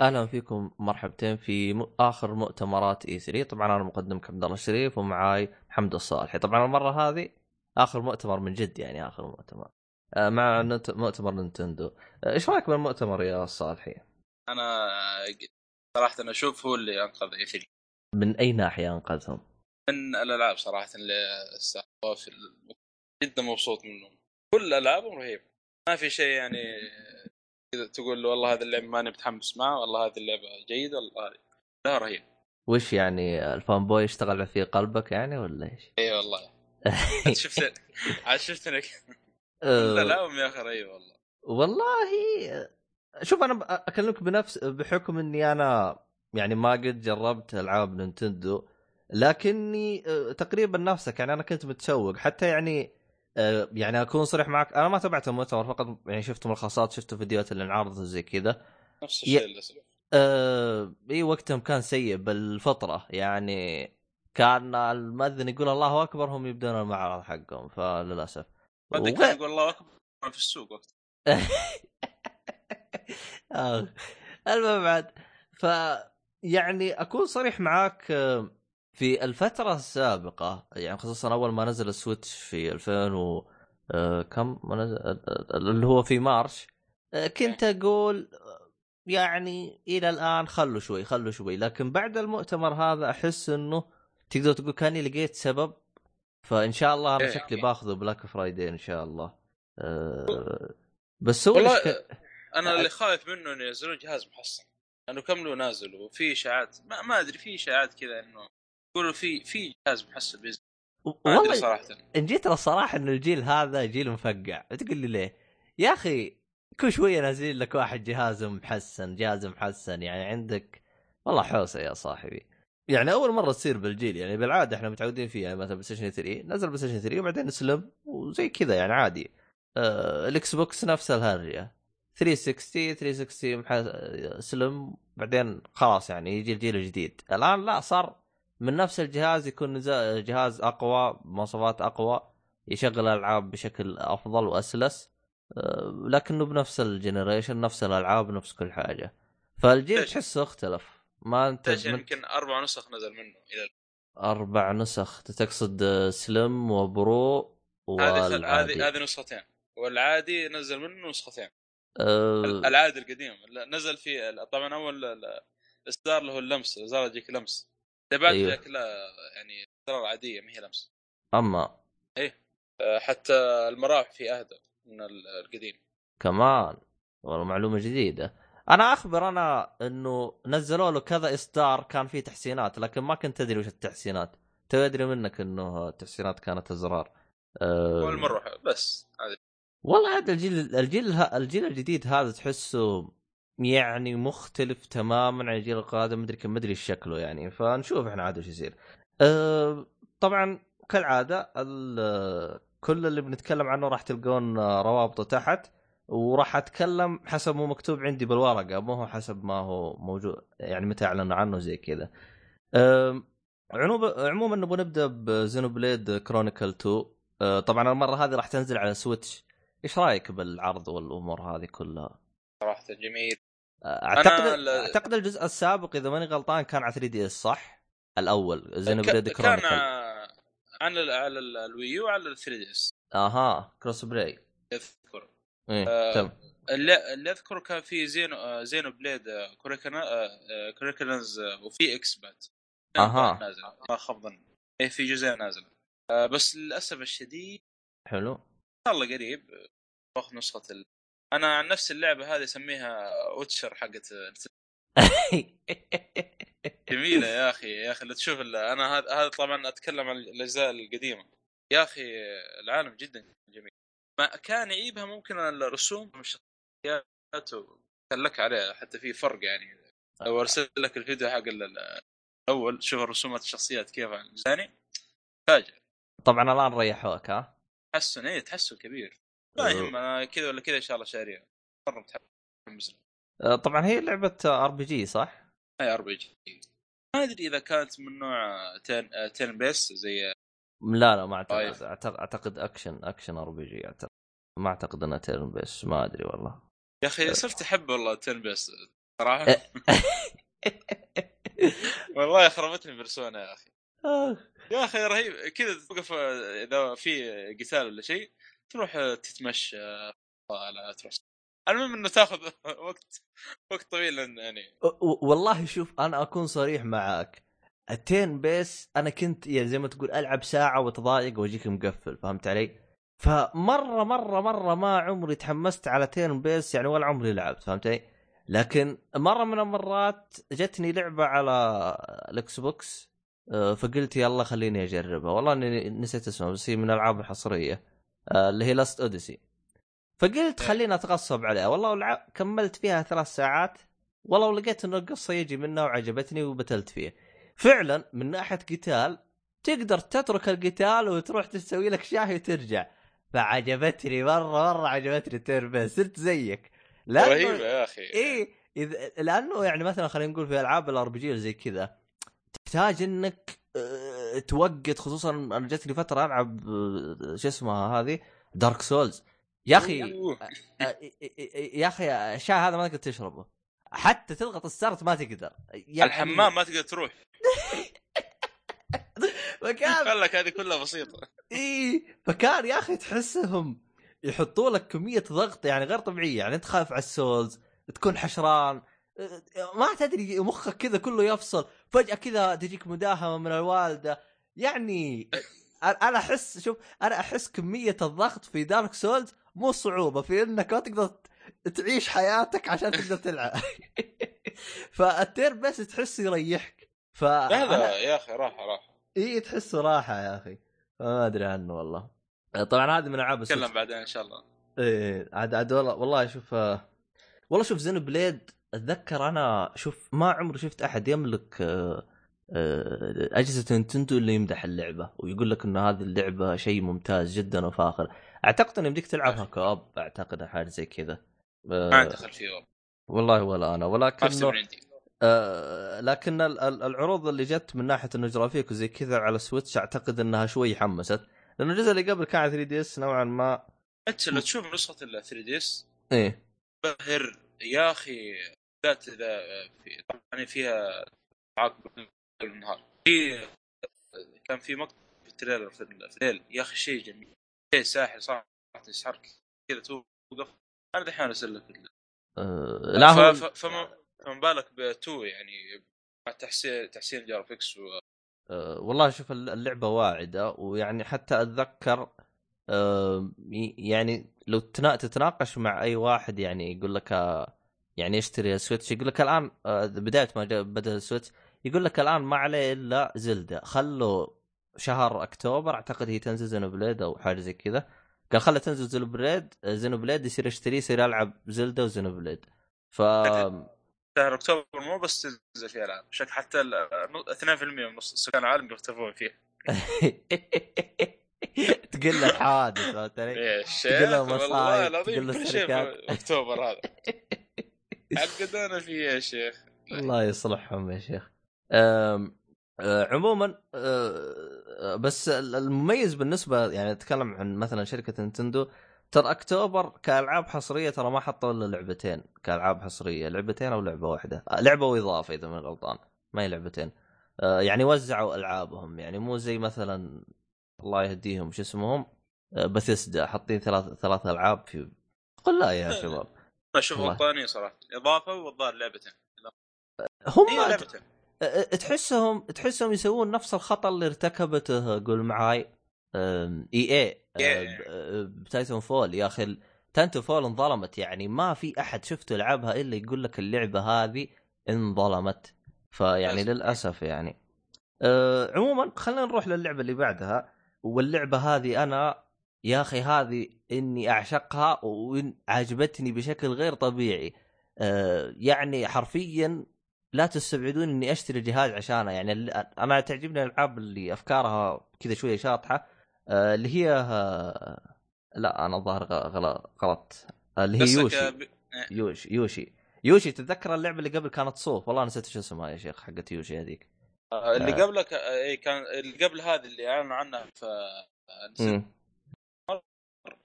أهلا فيكم مرحبتين في. آخر مؤتمرات إي 3 طبعا أنا مقدمك عبد الله الشريف ومعاي محمد الصالحي طبعا المرة هذه آخر مؤتمر من جد يعني آخر مؤتمر آه، مع. مؤتمر نينتندو آه، إيش رأيك بالمؤتمر يا صالحي؟ أنا صراحة أنا أشوف هو اللي أنقذ إي 3 من أي ناحية أنقذهم؟ من الألعاب صراحة اللي استحقوها في. جدا مبسوط منهم كل الالعابهم رهيبة ما في شيء يعني كذا تقول والله هذا اللعبه ماني متحمس معه والله هذه اللعبه جيده والله هذه لا رهيب. وش يعني ال fanboy اشتغل في قلبك يعني ولا إيش؟ إي والله. عاد شفت عاد شفتني لا لا يا أخي رهيب والله. والله شوف أنا أكلمك بنفس بحكم إني أنا يعني ما قد جربت ألعاب Nintendo لكني آه، تقريبا نفسك يعني أنا كنت متشوق حتى يعني يعني أكون صريح معك أنا ما تابعت المؤتمر فقط يعني شفت ملخصات شفت فيديوهات اللي انعرضت وزي كذا نفس الشيء للاسف آه إي وقتهم كان سيء بالفطرة يعني كان المؤذن يقول الله أكبر هم يبدون المعرض حقهم فللأسف. كان يقول الله أكبر في السوق وقت آه. المهم بعد ف يعني أكون صريح معاك آه، في الفترة السابقة يعني خصوصا أول ما نزل ال Switch في 2000 و آه، كم؟ ما نزل اللي هو في March آه، كنت أقول يعني إلى الآن خلوا شوي خلوا شوي. لكن بعد المؤتمر هذا أحس إنه تقدر تقول كاني لقيت سبب فإن شاء الله أنا إيه، شكلي باخذه Black Friday إن شاء الله. أه بس هو والله أنا اللي خايف منه إنه ينزلون جهاز محسن لأنه كم له نازل وفي إشاعات ما, ما أدري في إشاعات كذا إنه يقولوا في في جهاز محسن بينزل والله صراحة. إن جيت للصراحه إن الجيل هذا جيل مفقع. تقول لي ليه؟ يا أخي كل شوية نازلين لك واحد جهاز محسن جهاز محسن يعني عندك والله حوسة يا صاحبي. يعني أول مرة تصير بالجيل يعني بالعادة إحنا متعودين فيها يعني مثلا PlayStation 3 نزل PlayStation 3 وبعدين slim وزي كذا يعني عادي. آه ال Xbox نفس الهرجة. 360 360 سلم بعدين خلاص يعني يجي الجيل الجديد. الآن لا صار من نفس الجهاز يكون جهاز أقوى مواصفات أقوى يشغل الالعاب بشكل أفضل وأسلس آه، لكنه بنفس الجنريشن نفس الألعاب نفس كل حاجة. فالجيل تحسه اختلف. ما أنت من... يمكن أربع نسخ نزل منه إلى أربع نسخ. تقصد سلم وبرو والعادي هذه هذه نسختين. والعادي نزل منه نسختين. أه... العادي القديم. نزل في طبعا أول الإصدار له اللمس الاصدار يجيك لمس. بعد أيوه. لا يعني اصدار عاديه ما هي لمس أما. إيه. آه، حتى المراوح في أهدى من القديم. كمان. والله معلومة جديدة. أنا أخبر أنا إنه نزلوا له كذا إصدار كان فيه تحسينات لكن ما كنت أدري وش التحسينات. تدري منك إنه التحسينات كانت أزرار. أه. والمروحه بس هذه والله هذا الجيل الجيل الجيل الجديد هذا تحسه يعني مختلف تماما عن الجيل القادم مدري كم مدري شكله يعني فنشوف إحنا عاد وش يصير. أه طبعا كالعادة كل اللي بنتكلم عنه راح تلقون روابطه تحت وراح أتكلم حسب ما مكتوب عندي بالورقة مو هو حسب ما هو موجود يعني متى اعلنوا عنه زي كذا. عموما نبغى نبدأ ب Xenoblade Chronicles 2 أه طبعا المرة هذه راح تنزل على Switch إيش رأيك بالعرض والأمور هذه كلها؟ صراحة جميل أعتقد أنا أعتقد الجزء السابق إذا ماني غلطان كان على 3DS صح؟ الأول Xenoblade Chronicles كان على على ال Wii U وعلى ال 3DS. أها cross play اذكر إيه آه تم. اللي, اللي اذكر كان في Xeno آه Xenoblade كوريكنز آه وفي إكس بات أها. نازل. ما خاب ظني. إيه في جزئين نازل آه بس للأسف الشديد حلو. ان شاء الله قريب باخذ نسخة. أنا عن نفس اللعبة هذه أسميها ويتشر حقت جميلة يا أخي يا أخي لا تشوف أنا هذا هذا طبعا أتكلم عن الأجزاء القديمة. يا أخي العالم جدا جميل. ما كان يعيبها ممكن الرسوم الشخصيات كان لك عليها حتى في فرق يعني. لو أرسل لك الفيديو حق الأول شوف الرسومات الشخصيات كيف الثاني فاجئ طبعا الآن ريحوك ها؟ تحسن اي تحسن كبير. لا يهم كذا ولا كذا إن شاء الله شاريها. مرة متحمس أه، طبعا هي لعبة RPG صح؟ اي RPG ما أدري إذا كانت من نوع turn, turn base زي لا لا ما أعتقد. أعتقد action action RPG أعتقد. ما أعتقد إنها turn base ما أدري والله. يا أخي صرت أحب والله turn base صراحة. والله خربتني Persona يا أخي. آه. يا أخي رهيب. كذا توقف إذا في قتال ولا شيء تروح تتمشى على تروح المهم إنه تاخذ وقت وقت طويل يعني والله شوف أنا أكون صريح معاك ال turn base أنا كنت يعني زي ما تقول ألعب ساعة وتضايق وأجيك مقفل فهمت علي؟ فمرة مرة مرة ما عمري تحمست على turn base يعني ولا عمري لعبت فهمت علي؟ لكن مرة من المرات جتني لعبة على ال Xbox فقلت يلا خليني أجربها والله إني نسيت اسمها بس هي من الألعاب الحصرية اللي هي Lost Odyssey فقلت إيه. خليني أتغصب عليها. والله ولع... كملت فيها ثلاث ساعات. والله ولقيت انه القصة يجي منها وعجبتني وبتلت فيها. فعلا من ناحية قتال تقدر تترك القتال وتروح تسوي لك شاهي وترجع. فعجبتني مرة مرة عجبتني turn base صرت زيك. رهيبة لأنه يا أخي. إيه إذا لأنه يعني مثلا خلينا نقول في ألعاب ال RPG زي كذا تحتاج إنك آه، توقف خصوصا أنا جتني فترة ألعب آه، شو اسمها هذه؟ Dark Souls يا أخي أوه. آه، يا أخي الشاي هذا ما تقدر تشربه. حتى تضغط ال start ما تقدر. يعني الحمام ما تقدر تروح. فكان قال لك هذه كلها بسيطة. إي فكان يا أخي تحسهم يحطوا لك كمية ضغط يعني غير طبيعية. يعني أنت خايف على ال souls تكون حشران ما تدري مخك كذا كله يفصل. فجأة كذا تجيك مداهمة من الوالدة. يعني أنا أحس شوف أنا أحس كمية الضغط في Dark Souls مو صعوبة في إنك ما تقدر تعيش حياتك عشان تقدر تلعب. فالتير بس تحس يريحك. ف هذا يا أخي راحة راحة. إي تحسه راحة يا أخي. ما أدري عنه والله. طبعا هذه من ألعاب. نتكلم بعدين إن شاء الله. إيه عاد عاد والله والله شوف آه، والله شوف Xenoblade أتذكر أنا شوف ما عمري شفت أحد يملك آه، أجهزة نينتندو اللي يمدح اللعبة ويقول لك ان هذه اللعبة شيء ممتاز جدا وفاخر. أعتقد إن يمديك تلعبها co-op أعتقد حاجة زي كذا. آه، ما عندي خلفيه والله ولا أنا. عندي. آه، لكن ال- ال- العروض اللي جت من ناحية إنه جرافيك وزي كذا على Switch أعتقد إنها شوي حمست. لأنه الجزء اللي قبل كان على 3DS نوعا ما. أنت لو تشوف نسخة ال 3DS إيه. بهر يا أخي بالذات إذا في يعني فيها بالنهار في كان في مقطع في ال trailer في الليل. يا أخي شيء جميل. شيء ساحر صراحة يسحرك كذا توقف. أنا دحين أرسل لك آه، لا هو فما فما بالك بتو يعني مع تحسين تحسين ال graphics و... آه، والله شوف الل- اللعبة واعدة ويعني حتى أتذكر ي- يعني لو تنا- تتناقش مع أي واحد يعني يقول لك يعني يشتري Switch يقول لك الآن آه، بداية ما بدأ ال Switch يقول لك الآن ما عليه إلا Zelda. خلوا شهر أكتوبر أعتقد هي تنزل Xenoblade أو حاجة زي كذا. قال خلها تنزل Xenoblade Xenoblade يصير اشتريه يصير العب Zelda و Xenoblade. ف شهر أكتوبر مو بس تنزل فيها ألعاب شك حتى ال 2% من نص سكان العالم بيختفون فيها تقول له الحوادث فهمت علي؟ شيخ تقول له مصايب، تقول له كل شيء شركات. في أكتوبر هذا. عقدونا فيه يا شيخ. الله يصلحهم يا شيخ. عموما أه، بس المميز بالنسبة يعني أتكلم عن مثلا شركة نينتندو ترى أكتوبر كألعاب حصرية ترى ما حطوا إلا لعبتين كألعاب حصرية لعبتين أو لعبة واحدة لعبة وإضافة إذا من غلطان ما هي لعبتين يعني وزعوا ألعابهم يعني مو زي مثلا الله يهديهم شو اسمهم؟ بثيسدا حاطين ثلاث ثلاث ألعاب في قل لا يا شباب. أشوف والله. غلطانين صراحة إضافة والظاهر لعبتين. هم هي لعبتين. تحسهم تحسهم يسوون نفس الخطأ اللي ارتكبته قول معاي إي إي إيه. ب Titanfall يا أخي Titanfall انظلمت يعني ما في أحد شفته لعبها إلا يقول لك اللعبة هذه انظلمت. فيعني. للأسف يعني. أه، عموما خلينا نروح للعبة اللي بعدها. واللعبة هذه أنا يا أخي هذه إني أعشقها وعجبتني بشكل غير طبيعي. أه، يعني حرفيا لا تستبعدون إني أشتري جهاز عشانها يعني أنا تعجبني الألعاب اللي أفكارها كذا شوية شاطحة آه، اللي هي آه، لا أنا الظاهر غلط. آه، اللي هي يوشي. ب- يوشي يوشي. Yoshi تتذكر اللعبة اللي قبل كانت صوف؟ والله نسيت شو اسمها يا شيخ حقت Yoshi هذيك. اللي آه. قبلك اي كان اللي قبل هذه اللي أعلنوا عنها في نسيت.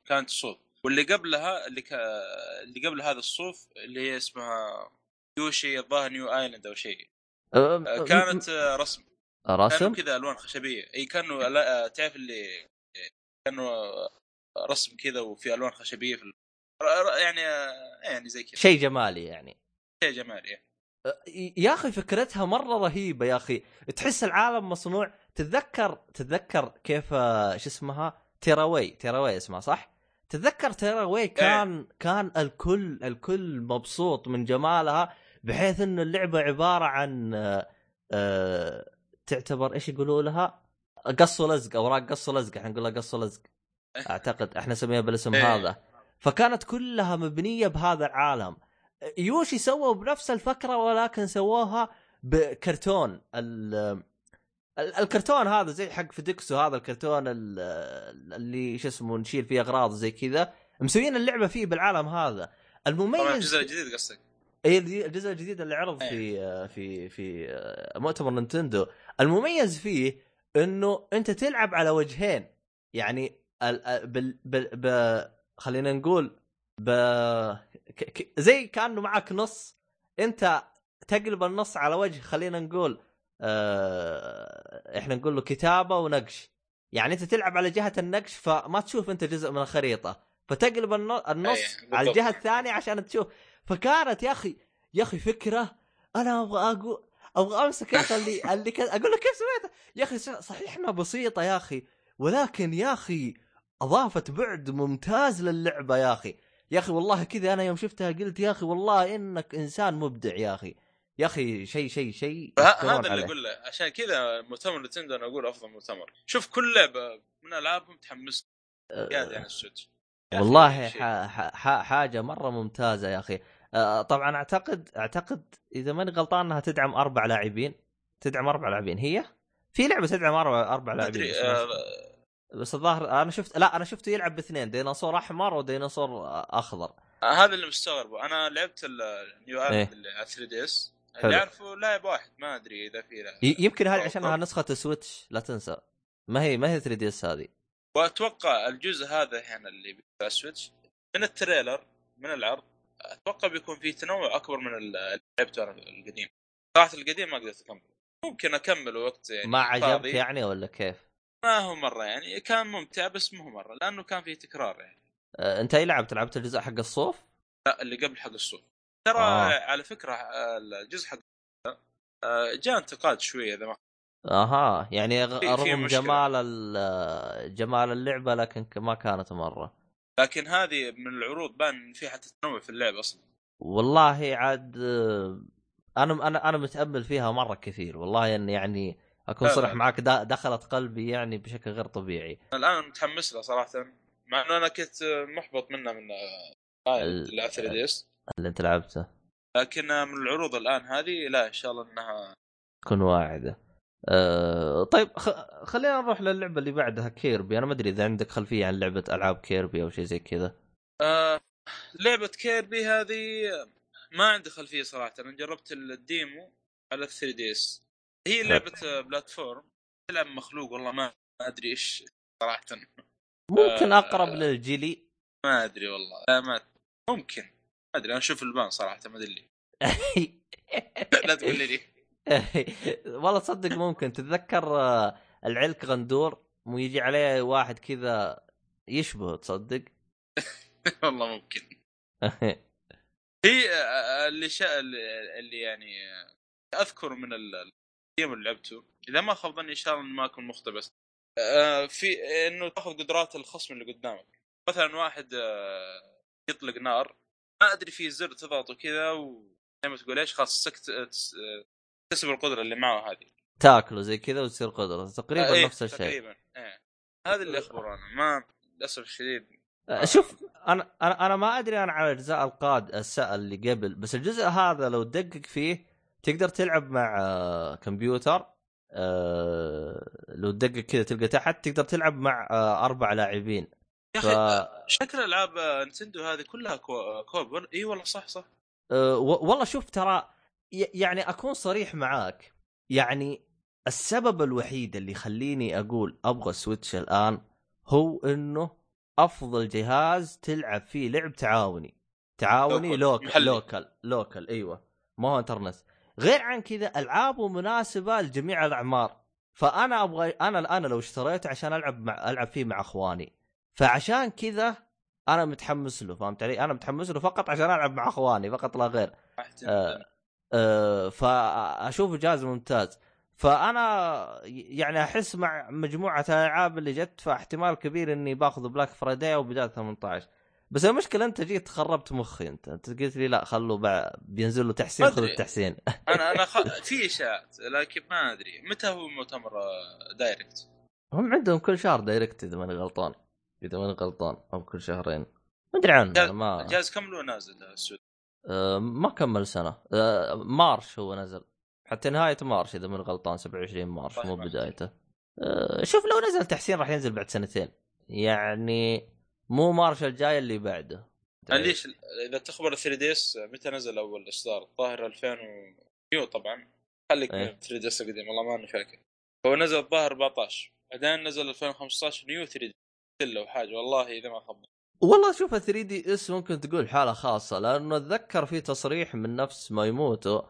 كانت الصوف واللي قبلها اللي ك... اللي قبل هذا الصوف اللي هي اسمها Yoshi الظاهر New Island أو شيء. أه، آه، كانت رسم. رسم؟ كذا الوان خشبيه إي كانوا لا- تعرف اللي كانوا رسم كذا وفي الوان خشبيه في يعني يعني زي كذا. شيء جمالي يعني. شيء جمالي يا أخي فكرتها مرة رهيبة يا أخي. تحس العالم مصنوع. تتذكر تتذكر كيف شو اسمها؟ تيراوي. تيراوي اسمها صح؟ تتذكر تيراوي كان كان الكل الكل مبسوط من جمالها بحيث انه اللعبة عبارة عن آه، آه، تعتبر إيش يقولوا لها؟ قص ولزق أوراق قص ولزق إحنا نقول لها قص ولزق أعتقد إحنا نسميها بالاسم إيه. هذا. فكانت كلها مبنية بهذا العالم. يوشي سووا بنفس الفكرة ولكن سووها بكرتون. ال- الكرتون هذا زي حق فيديكسو هذا الكرتون ال- اللي شو اسمه نشيل فيه أغراض زي كذا مسويين اللعبة فيه بالعالم هذا. المميز الجزء الجديد قصدك. اي الجزء الجديد اللي عرض في في في مؤتمر نينتندو. المميز فيه إنه أنت تلعب على وجهين. يعني ال- بال بال ب خلينا نقول ب ك- ك- زي كأنه معك نص. أنت تقلب النص على وجه خلينا نقول آه إحنا نقول له كتابة ونقش. يعني أنت تلعب على جهة النقش فما تشوف أنت جزء من الخريطة. فتقلب النو- النص أي، على. الجهة الثانية عشان تشوف. فكانت يا أخي يا أخي فكرة أنا أبغى أقول أبغى أمسك يا أخي اللي اللي كان أقول لك كيف سويتها يا أخي صحيح إنها بسيطة يا أخي ولكن يا أخي أضافت بعد ممتاز للعبة يا أخي. يا أخي والله كذا أنا يوم شفتها قلت يا أخي والله إنك إنسان مبدع يا أخي. يا أخي شيء شيء شيء هذا اللي. أقول له. عشان كذا مؤتمر نتندو أنا أقول أفضل مؤتمر. شوف كل لعبة من ألعابهم تحمس. زياده عن ال Switch. يا أخي والله. حاجة مرة ممتازة يا أخي. آه، طبعا أعتقد أعتقد إذا ماني غلطان إنها تدعم أربع لاعبين. تدعم أربع لاعبين. هي؟ في لعبة تدعم أربع أربع لاعبين أدري بس, الظاهر أنا شفت لا أنا شفته يلعب باثنين. ديناصور أحمر وديناصور أخضر. آه، هذا اللي مستغربه. أنا لعبت ال New. Island اللي على 3DS. اللي أعرفه لاعب واحد ما أدري إذا في لاعب. يمكن هذه عشانها نسخة Switch لا تنسى ما هي ما هي 3DS هذه وأتوقع الجزء هذا هنا اللي على ال Switch من ال trailer من العرض أتوقع بيكون فيه تنوع أكبر من اللي لعبته أنا القديم صراحة القديم ما قدرت اكمل ممكن اكمل وقت يعني ما عجبك. يعني ولا كيف؟ ما هو مرة يعني كان ممتع بس مو مرة لأنه كان فيه تكرار يعني آه، أنت أي لعبت لعبت الجزء حق الصوف؟ لا اللي قبل حق الصوف ترى آه. آه. على فكرة آه، الجزء حق آه، جاء انتقاد شوية إذا ما أها يعني رغم. جمال ال- جمال اللعبة لكن ما كانت مرة لكن هذه من العروض بان في حتى تنوع في اللعب أصلا والله عاد آه، أنا أنا أنا متأمل فيها مرة كثير والله إن يعني أكون صريح. معك دخلت قلبي يعني بشكل غير طبيعي الآن متحمس له صراحة مع إنه أنا كنت محبط منه من آه، ال- اللي على 3 دي اس اللي انت لعبته. لكن من العروض الآن هذه لا إن شاء الله إنها تكون واعدة. أه طيب خ... خلينا نروح للعبة اللي بعدها Kirby أنا ما أدري إذا عندك خلفية عن لعبة ألعاب Kirby أو شيء زي كذا. آه لعبة Kirby هذه ما عندي خلفية صراحة. أنا جربت ال demo على 3DS. هي لعبة platform. تلعب مخلوق والله ما أدري إيش صراحة. ممكن آه، أقرب للجيلي. ما أدري والله. لا ما ممكن. ما أدري أنا أشوف البان صراحة ما أدري لا تقول لي والله تصدق ممكن. تتذكر آه، العلك غندور؟ مو يجي عليه واحد كذا يشبهه تصدق؟ والله ممكن. هي آه، اللي شا... اللي يعني آه، أذكر من ال- الجيم اللي لعبته. إذا ما خاب ظني إن شاء الله ما أكون مقتبس آه، في إنه تأخذ قدرات الخصم اللي قدامك. مثلا واحد آه، يطلق نار ما أدري في زر تضغطه كذا و ما تقول إيش خلاص سكت تس- تكتسب القدرة اللي معه هذه. تاكله زي كذا وتصير قدرة. تقريبا آه، إيه، نفس الشيء. تقريبا إيه. هذا اللي اخبر أنا ما للأسف الشديد. آه، شوف أنا أنا أنا ما أدري أنا على الاجزاء القاد اللي قبل بس الجزء هذا لو تدقق فيه تقدر تلعب مع آه، كمبيوتر آه، لو تدقق كذا تلقى تحت تقدر تلعب مع آه، أربع لاعبين. يا ف... أخي شكل ألعاب نتندو هذه كلها co... co-op إي والله صح صح. أه والله شوف ترى يعني أكون صريح معاك. يعني السبب الوحيد اللي يخليني أقول أبغى Switch الآن هو إنه أفضل جهاز تلعب فيه لعب تعاوني. تعاوني local، local. local local إيوه. ما هو إنترنت. غير عن كذا ألعابه مناسبة لجميع الأعمار. فأنا أبغى أنا أنا لو اشتريته عشان ألعب مع ألعب فيه مع أخواني فعشان كذا أنا متحمس له فهمت علي؟ أنا متحمس له فقط عشان ألعب مع أخواني فقط لا غير. آه آه فأشوفه جهاز ممتاز. فأنا يعني أحس مع مجموعة الألعاب اللي جت فاحتمال كبير إني باخذ Black Friday أو بدايه 18 بس المشكلة أنت جيت خربت مخي أنت. أنت قلت لي لا خلوا بع... بينزل له تحسين خذ. التحسين. أنا أنا خ... في إشاعات لكن ما أدري. متى هو مؤتمر آه، Direct هم عندهم كل شهر Direct إذا ماني غلطان. اذا ماني غلطان أو كل شهرين. ما أدري عنه ما كم له نازل ال Switch آه ما كمل سنة. آه March هو نزل. حتى نهاية March إذا ماني غلطان 27 March مو طيب. بدايته. آه شوف لو نزل تحسين راح ينزل بعد سنتين. يعني مو مارش الجاي اللي بعده. ليش؟ إذا تخبر 3DS متى نزل أول إصدار؟ الظاهر 2000 و... طبعا. خليك. من 3DS القديم والله ماني فاكر. هو نزل الظاهر 14 بعدين نزل 2015 New 3D لو حاجة والله إذا ما خبر. والله شوف 3DS ممكن تقول حالة خاصة لأنه أتذكر في تصريح من نفس مياموتو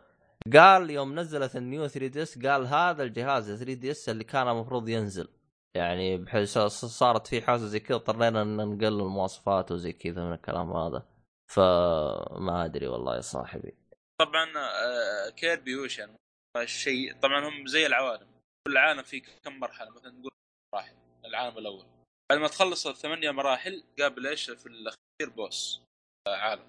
قال يوم نزلت ال New 3DS قال هذا الجهاز 3DS اللي كان المفروض ينزل. يعني بحيث صارت في حاجة زي كذا اضطرينا إن نقلل المواصفات وزي كذا من الكلام هذا. فما أدري والله يا صاحبي. طبعا آه، كيربي وشن الشيء طبعا هم زي العوالم. كل عالم فيه كم مرحلة؟ مثلا نقول مراحل العالم الأول. بعد ما تخلص الثمانية مراحل قابل إيش في الأخير boss عالم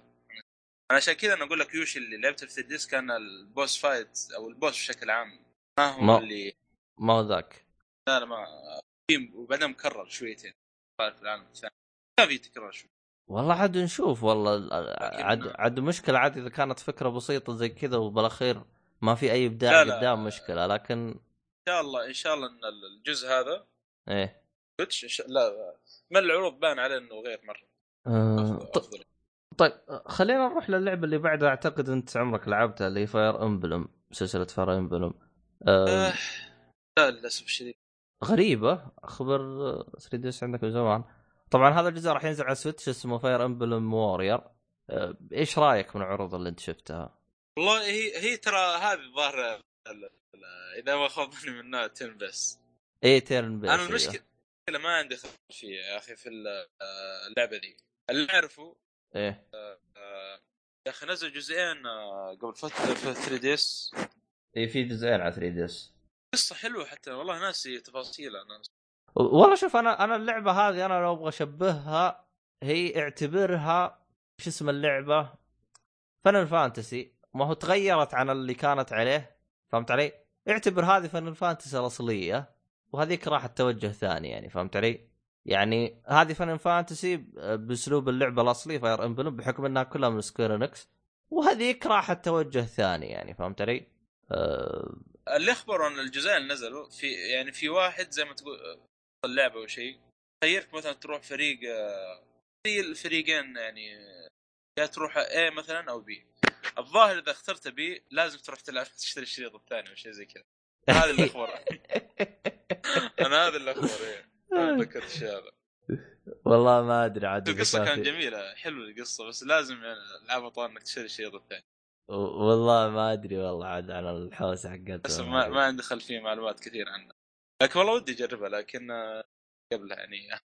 أنا عشان كذا أنا أقول لك يوشي اللي لعبته في ال DS كان ال boss fight أو ال boss بشكل عام. ما هو ما- اللي ما هو ذاك. لا لا ما في وبعدين مكرر شويتين. في العالم الثاني كان في تكرار شوي. والله عاد نشوف والله عاد عاد مشكلة عاد إذا كانت فكرة بسيطة زي كذا وبالأخير ما في أي إبداع. قدام مشكلة لكن إن شاء الله إن شاء الله إن الجزء هذا إيه. شاء- لا من العروض بان عليه إنه غير مرة. آه، أفضل- طيب خلينا نروح للعبة اللي بعدها. أعتقد أنت عمرك لعبتها اللي Fire Emblem سلسلة Fire Emblem آه آه، لا للأسف الشديد. غريبة. أخبر 3DS عندك من زمان طبعا هذا الجزء راح ينزل على Switch اسمه Fire Emblem Warriors آه إيش رأيك من العروض اللي أنت شفتها؟ والله هي هي ترى هذه الظاهر ال- ال- إذا ما خاب ظني منها 10 بس إيه turn-based أنا المشكلة المشكلة ما عندي خلفيه يا أخي في آه، اللعبة دي. اللي أعرفه إيه. آه، يا أخي نزل جزئين آه، قبل فتره في 3DS. إيه في جزئين على 3DS. قصة حلوة حتى والله ناسي تفاصيلها أنا والله شوف أنا أنا اللعبة هذه أنا لو أبغى أشبهها هي اعتبرها شو اسم اللعبة؟ Final Fantasy ما هو تغيرت عن اللي كانت عليه فهمت علي؟ اعتبر هذه Final Fantasy الأصلية. وهذيك راحت توجه ثاني يعني فهمت علي؟ يعني هذه Final Fantasy بأسلوب اللعبة الأصلي Fire Emblem بحكم إنها كلها من Square Enix وهذيك راحت توجه ثاني يعني فهمت علي؟ أه اللي أخبروا إن الجزئين اللي نزلوا في يعني في واحد زي ما تقول آه، اللعبة أو شيء خيرك مثلا تروح فريق آه، زي الفريقين يعني آه، يا تروح اي مثلا أو بي الظاهر إذا اخترت بي لازم تروح تلعب تشتري الشريط الثاني أو شيء زي كذا هذا اللي اخبر أنا هذا اللي اخبر إيه. أنا تذكرت الشيء هذا. والله ما أدري عاد القصة كان كانت جميلة حلوة القصة بس لازم يعني العاب طوال إنك تشتري الشريط الثاني والله ما أدري والله عاد على الحوسة حقتها بس ما, ما عندي خلفيه معلومات كثير عنها لكن والله ودي أجربها لكن آه، قبلها يعني.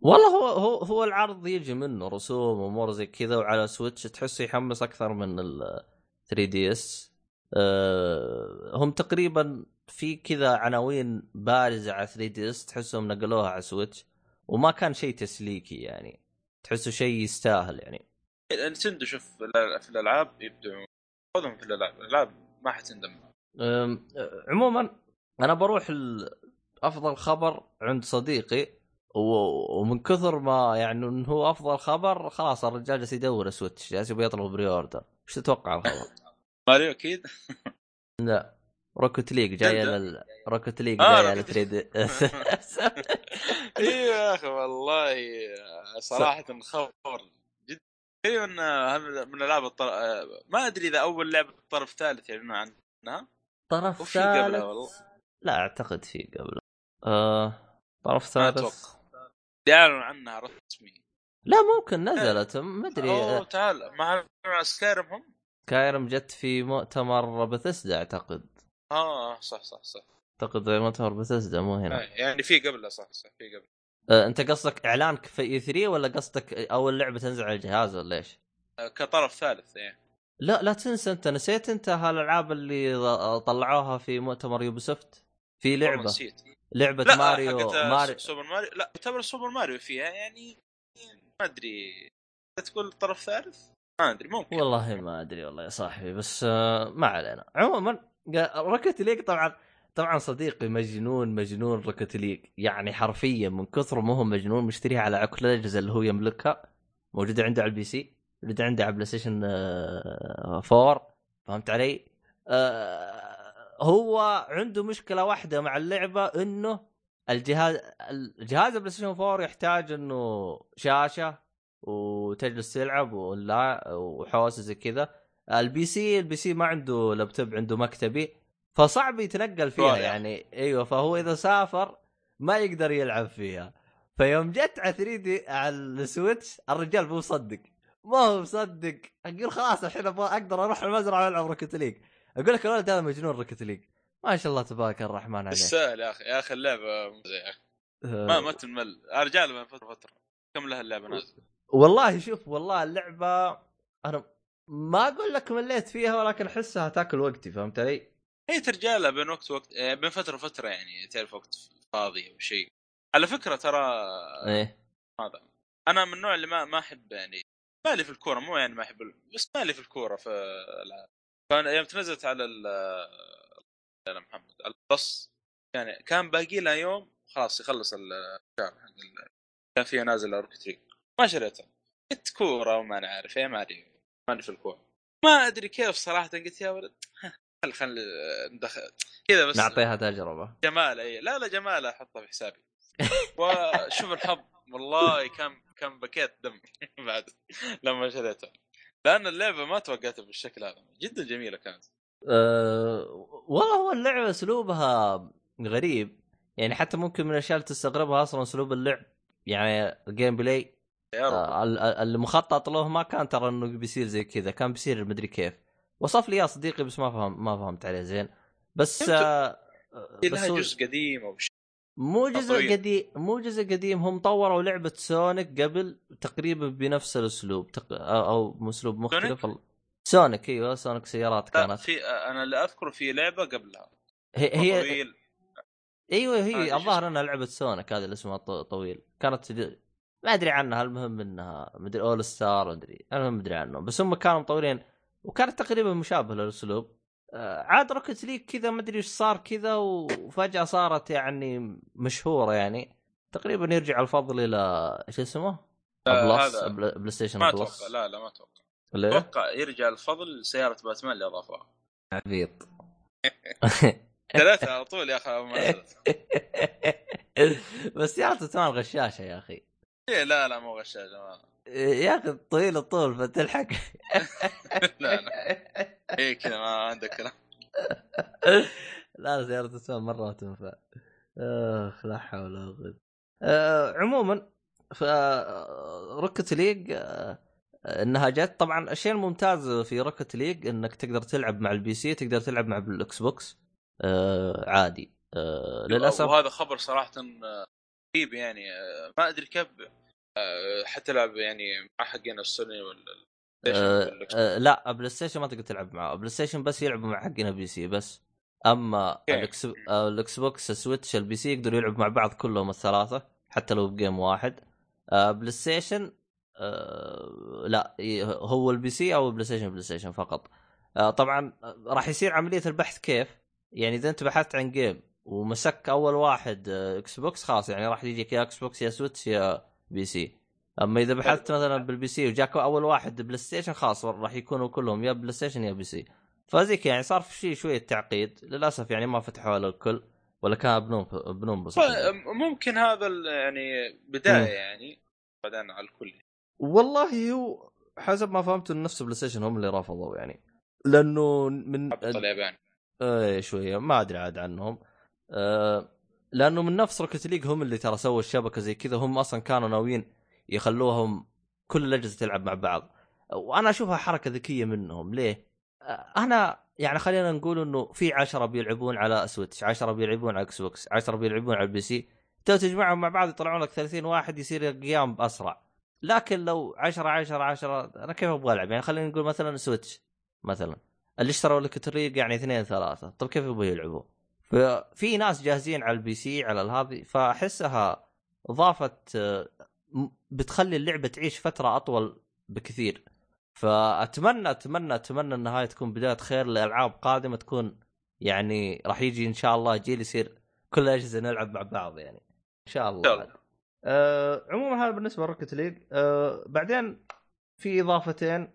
والله هو هو هو العرض يجي منه رسوم وامور زي كذا وعلى Switch تحس يحمس أكثر من ال 3DS هم تقريبا في كذا عناوين بارزة على 3DS تحسهم نقلوها على Switch وما كان شيء تسليكي يعني. تحسه شيء يستاهل يعني. Nintendo شوف في الألعاب يبدعون. خذهم في الألعاب. الألعاب ما حتندم عموما أنا بروح أفضل خبر عند صديقي ومن كثر ما يعني إنه هو أفضل خبر خلاص الرجال جالس يدور Switch جالس يبي يطلب pre-order إيش تتوقع الخبر؟ ماريو أكيد؟ لا. Rocket League زلدة؟ لل Rocket League لل 3D أيوه يا أخي والله صراحة خبر جدا تقريبا من الطر... ما أدري إذا أول لعبة طرف ثالث يعلنون عنها. طرف ثالث. لا أعتقد في قبل آه طرف ما ثالث. يعلنوا عنها رسمي. لا ممكن نزلت. ما أدري. أوه تعال مع مع سكايرم هم؟ سكايرم جت في مؤتمر بثسدا أعتقد. آه صح صح صح. أعتقد مؤتمر بثسدا مو هنا. آه، يعني في قبله صح صح في قبل أه أنت قصدك اعلانك في E3 ولا قصدك أول لعبة تنزل على الجهاز ولا إيش؟ آه، كطرف ثالث يعني لا لا تنسى أنت نسيت أنت هالألعاب اللي طلعوها في مؤتمر Ubisoft؟ في لعبة. نسيت. لعبة لا ماريو آه، ماريو. Super Mario لا يعتبر سوبر ماريو فيها يعني ما أدري. تقول طرف ثالث؟ ما أدري ممكن. والله ما أدري والله يا صاحبي بس آه، ما علينا. عموما Rocket League طبعا طبعا صديقي مجنون مجنون Rocket League يعني حرفيا من كثر ما هو مجنون مشتريها على كل الاجهزه اللي هو يملكها. موجودة عنده على ال PC موجودة عنده على PlayStation آه، 4 فهمت علي؟ آه، هو عنده مشكلة واحدة مع اللعبة إنه الجهاز الجهاز ال PlayStation 4 يحتاج إنه شاشة وتجلس تلعب ولا وحوسه زي كذا. ال PC ال PC ما عنده لابتوب عنده مكتبي فصعب يتنقل فيها. يعني. أيوه فهو إذا سافر ما يقدر يلعب فيها. فيوم جت على 3D على ال Switch الرجال مو مصدق. ما هو مصدق. أقول خلاص الحين أبغى أقدر أروح المزرعة وألعب Rocket League أقول لك الولد هذا مجنون Rocket League ما شاء الله تبارك الرحمن عليه. تستاهل يا أخي يا أخي اللعبة ممتازه يا أخي ما ما تمل. يا رجال من فترة فترة. كم لها اللعبة نازلة؟ والله شوف والله اللعبة أنا ما أقول لك مليت فيها ولكن أحسها تاكل وقتي فهمت علي؟ هي ترجالها بين وقت وقت آه، بين فترة وفترة يعني تعرف وقت فاضي أو شيء. على فكرة ترى إيه. هذا أنا من النوع اللي ما ما أحب يعني مالي في الكورة مو يعني ما أحب بس مالي في الكورة في العاب فأنا يوم تنزلت على ال على محمد على البص يعني كان باقي لها يوم خلاص يخلص الشهر حق كان فيها نازل روكت ليج ما شريتها قلت كورة وما أنا عارف إيه ما أدري ماني في الكورة. ما أدري كيف صراحة قلت يا ولد خل خل ندخل. كذا بس. نعطيها تجربة. جمال اي لا لا جمال احطها في حسابي. وشوف الحظ. والله كان كان بكيت دم بعد لما شريتها لأن اللعبة ما توقعتها بالشكل هذا. جدا جميلة كانت. أه والله هو اللعبة أسلوبها غريب. يعني حتى ممكن من الأشياء اللي تستغربها أصلا أسلوب اللعب يعني ال gameplay يا رب آه، ال- ال- المخطط له ما كان ترى إنه بيصير زي كذا كان بيصير مدري كيف. وصف لي يا صديقي بس ما فهم ما فهمت عليه زين. بس آه بس جزء قديم أو شيء. مو جزء. قديم مو جزء قديم هم طوروا لعبة سونيك قبل تقريبا بنفس الأسلوب تق... أو أسلوب مختلف سونيك, سونيك إيوه سونيك سيارات كانت. في أنا اللي أذكره في لعبة قبلها. هي, هي طويل. إيوه هي الظاهر؟ إنها لعبة سونيك هذه اللي اسمها طويل. كانت ما أدري عنها المهم إنها مدري All Star مدري المهم مدري عنهم بس هم كانوا مطورين وكانت تقريبا مشابهة للأسلوب. آه، عاد Rocket League كذا ما أدري إيش صار كذا وفجأة صارت يعني مشهورة يعني. تقريبا يرجع الفضل إلى إيش اسمه؟ بس بلاي ستيشن ما أتوقع لا لا ما أتوقع. ليه؟ أتوقع يرجع الفضل لسيارة باتمان اللي أضافوها. عبيط. ثلاثة على طول يا أخي ما. بس سيارة باتمان غشاشة يا أخي. إيه، لا لا مو غشاش يا أخي طويل الطول فتلحق. لا لا. إيه كذا ما عندك كلام. لا سيارة باتمان مرة ما تنفع. أخ لا حول ولا قوة. آه، عموما ف Rocket League آه، إنها جت. طبعا الشيء الممتاز في Rocket League إنك تقدر تلعب مع ال PC تقدر تلعب مع الإكس بوكس آه، عادي. آه، للأسف وهذا خبر صراحة آه، غريب يعني ما أدري كيف آه، حتلعب يعني مع حقين السوني ولا آه، آه، لا بلاي ستيشن ما تقدر تلعب معه. بلاي ستيشن بس يلعبوا مع حقنا PC بس. أما. الإكس بوكس ال Switch ال PC يقدروا يلعبوا مع بعض كلهم الثلاثة حتى لو ب game واحد. بلاي ستيشن لا هو ال PC أو بلاي ستيشن بلاي ستيشن فقط طبعا راح يصير عملية البحث كيف؟ يعني إذا أنت بحثت عن game ومسك أول واحد إكس بوكس خلاص يعني راح يجيك يا إكس بوكس يا Switch يا PC. أما إذا بحثت مثلا بال PC وجاك أول واحد بلاي ستيشن خلاص راح يكونوا كلهم يا بلاي ستيشن يا PC. فزيك يعني صار في شيء شوية تعقيد للأسف يعني ما فتحوا على الكل ولا كان بنوم بنوم بس ممكن هذا يعني بداية. يعني بعدين على الكل. والله هو حسب ما فهمت إن نفس بلاي ستيشن هم اللي رفضوا يعني. لأنه من اليابان. إيه شوية ما أدري عاد عنهم. آه لأنه من نفس Rocket League هم اللي ترى سووا الشبكة زي كذا هم أصلا كانوا ناويين يخلوهم كل الأجهزة تلعب مع بعض. وأنا أشوفها حركة ذكية منهم. ليه؟ أنا يعني خلينا نقول إنه في 10 بيلعبون على Switch 10 بيلعبون على إكس بوكس 10 بيلعبون على ال PC. تو تجمعهم مع بعض يطلعون لك 30 واحد يصير game بأسرع. لكن لو 10 10 10 أنا كيف أبغى ألعب؟ يعني خلينا نقول مثلا Switch مثلا. اللي اشتروا لك طريق يعني اثنين ثلاثة. طب كيف يبغوا يلعبوا؟ ففي ناس جاهزين على ال PC على هذه فأحسها اضافت آه، بتخلي اللعبة تعيش فترة أطول بكثير. فأتمنى أتمنى أتمنى إن هاي تكون بداية خير لألعاب قادمة تكون يعني راح يجي إن شاء الله جيل يصير كل الاجهزه نلعب مع بعض يعني. إن شاء الله. آه عموما هذا بالنسبة ل Rocket League. آه بعدين في إضافتين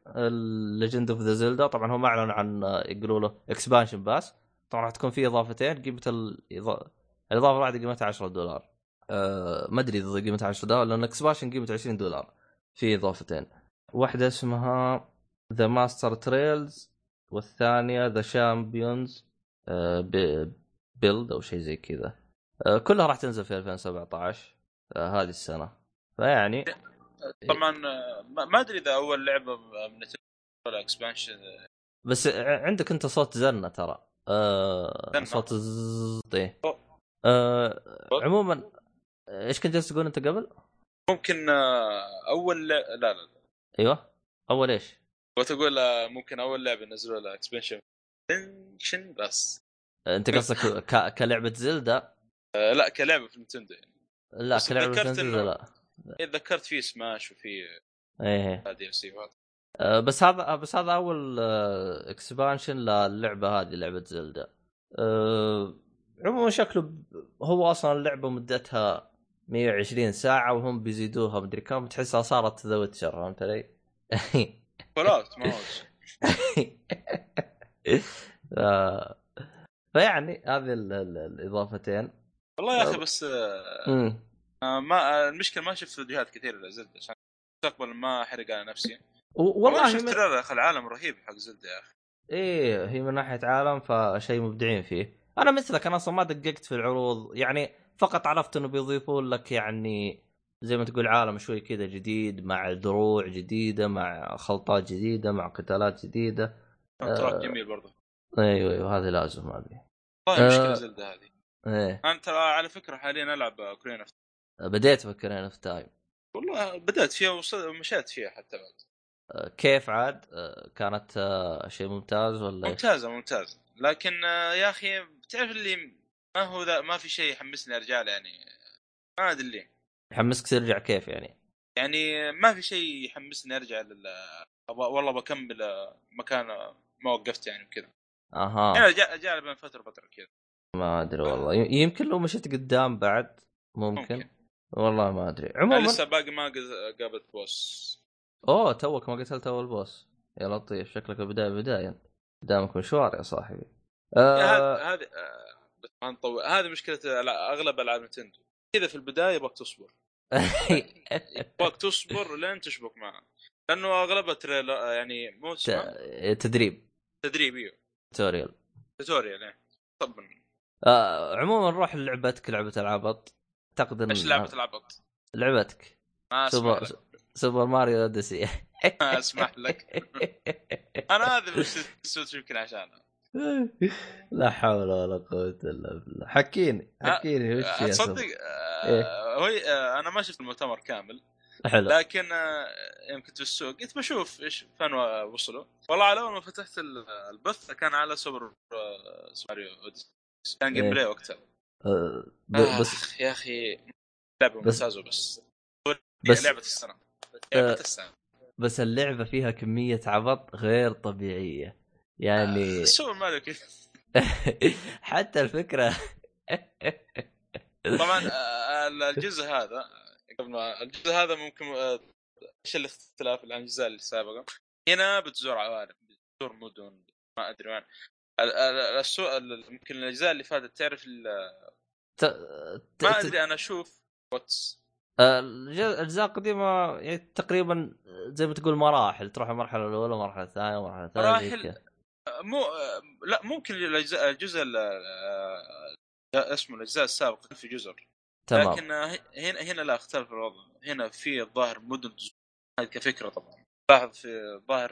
Legend of the Zelda طبعا هم أعلنوا عن آه، يقولوا له Expansion Pass طبعا راح تكون في إضافتين قيمة الإضا- الإضافة الواحدة قيمتها 10 دولار. آه ما أدري إذا قيمتها 10 دولار لأن expansion قيمته 20 دولار في إضافتين. واحدة اسمها The Master Trials والثانية The Champions' Ballad أو شيء زي كذا. آه كلها راح تنزل في 2017 آه هذه السنة. فيعني طبعا آه، ما أدري إذا أول لعبة من ولا expansion بس ع- عندك أنت صوت زنة ترى. آه؟ صوت زز إيه. أوه. آه؟ عموما إيش كنت جالس تقول أنت قبل؟ ممكن آه، أول لع- لا لا أيوه أول إيش؟ وتقول آه، ممكن أول لعبة نزلوا لها expansion expansion بس أنت قصدك ك... كلعبة Zelda آه، لا كلعبة في نتندو يعني لا كلعبة Zelda إنه- لا ذكرت فيه سماش وفي إيه DLC آه، بس هذا بس هذا أول expansion للعبة هذه لعبة Zelda آه، عموما شكله هو أصلا اللعبة مدتها 120 ساعة وهم بيزيدوها مدري كم تحسها صارت The Witcher فهمت علي؟ اوت ما فيعني هذه ال- ال- الإضافتين. والله يا أخي بس آه،. آه، ما آه، المشكلة ما شفت فيديوهات كثير ل Zelda عشان مستقبل ما أحرق على نفسي. والله شفت أخي العالم رهيب حق Zelda يا أخي. إيه هي من ناحية عالم فشيء مبدعين فيه. أنا مثلك أنا أصلا ما دققت في العروض. يعني فقط عرفت إنه بيضيفون لك يعني زي ما تقول عالم شوي كذا جديد مع دروع جديدة مع خلطات جديدة مع قتالات جديدة. تراك جميل برضه. أيوه أيوه هذه لازم هذه والله آه. مشكله Zelda هذه. إيه. أنا ترى على فكرة حاليا ألعب Ocarina of بديت أفكر أنا في Time والله بدأت فيها ومشيت فيها حتى بعد. آه، كيف عاد؟ آه، كانت آه، شيء ممتاز ولا؟ ممتازه ممتازه لكن آه، يا أخي بتعرف اللي ما هو ذا ما في شيء يحمسني أرجع له يعني. ما أدري ليه. يحمسك ترجع كيف يعني؟ يعني ما في شيء يحمسني أرجع لل والله بكمل مكان ما وقفت يعني وكذا. أها. يعني جاء بين فترة فتره كذا. ما أدري والله. يمكن لو مشيت قدام بعد ممكن, ممكن. والله ما أدري. عموما لسه باقي ما قابلت boss. أوه توك ما قتلت أول boss يا لطيف شكلك البداية بداية. قدامك مشوار يا صاحبي. آه هذا آه، بس ما نطول. هذه مشكلة أغلب ألعاب نتندو. كذا في البداية يبغاك تصبر يبغاك تصبر لين تشبك معها لأنه أغلبها trailer يعني مو تدريب. تدريب إيوه. tutorial. tutorial يعني طبعا. آه عموما نروح لعبتك لعبة العبط اعتقد إيش لعبة العبط؟ لعبتك. ما Super Super Mario Odyssey. ما أسمح لك. أنا هذا مش تسوت يمكن عشانها لا حول ولا قوة إلا بالله. حكيني حكيني وش تصدق؟ آه، إيه. هو آه، أنا ما شفت المؤتمر كامل. حلو. لكن آه، يوم كنت في السوق قلت بشوف إيش فين وصلوا. والله على اول ما فتحت ال- البث كان على سوبر آه، Super Mario Odyssey. كان game. play وقتها. آه، آه، بس يا أخي لعبة ممتازة بس. بس- لعبة السنة. بس اللعبة فيها كمية عبط غير طبيعية. يعني آه، ماريو كذا حتى الفكرة طبعا آه، الجزء هذا قبل ما الجزء هذا ممكن آه، إيش الاختلاف عن الاجزاء السابقه هنا بتزور عوالم بتزور مدن ما أدري وين. يمكن الأجزاء اللي فاتت تعرف ت... ما. أدري أنا أشوف واتس. آه، الاجزاء القديمة يعني تقريبا زي ما تقول مراحل تروح المرحلة الأولى المرحلة الثانية المرحلة الثالثة زي مراحل. مو لا ممكن الأجزاء الجزء ال- آه، اسمه الأجزاء السابقة في جزر. تمام. لكن هنا هنا لا أختلف الوضع. هنا في الظاهر مدن تزور. هذه كفكرة طبعا. لاحظ في الظاهر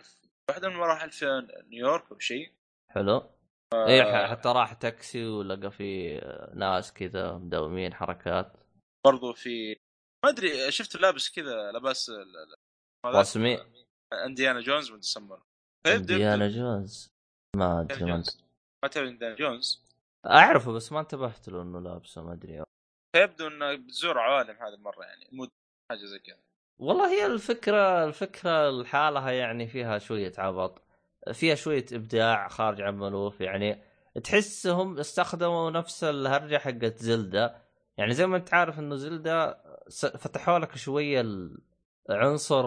واحدة من المراحل في نيويورك أو شيء. حلو. آه، اي حتى راح تاكسي ولقى في ناس كذا مداومين حركات. برضو في ما أدري شفت لابس كذا لباس رسمي Indiana Jones من ديسمبر فيبدأ- Diana Jones؟ ما أدري انديانا ما. ما تعرف انديانا جونز؟ أعرفه بس ما انتبهت له إنه لابسه ما أدري. فيبدو انك بتزور عوالم هذه المره يعني مو حاجة زي كذا. والله هي الفكرة الفكرة لحالها يعني فيها شوية عبط. فيها شوية إبداع خارج عن مالوف يعني. تحسهم استخدموا نفس الهرجة حقت زلدا يعني زي ما أنت عارف إنه زلدا فتحوا لك شوية العنصر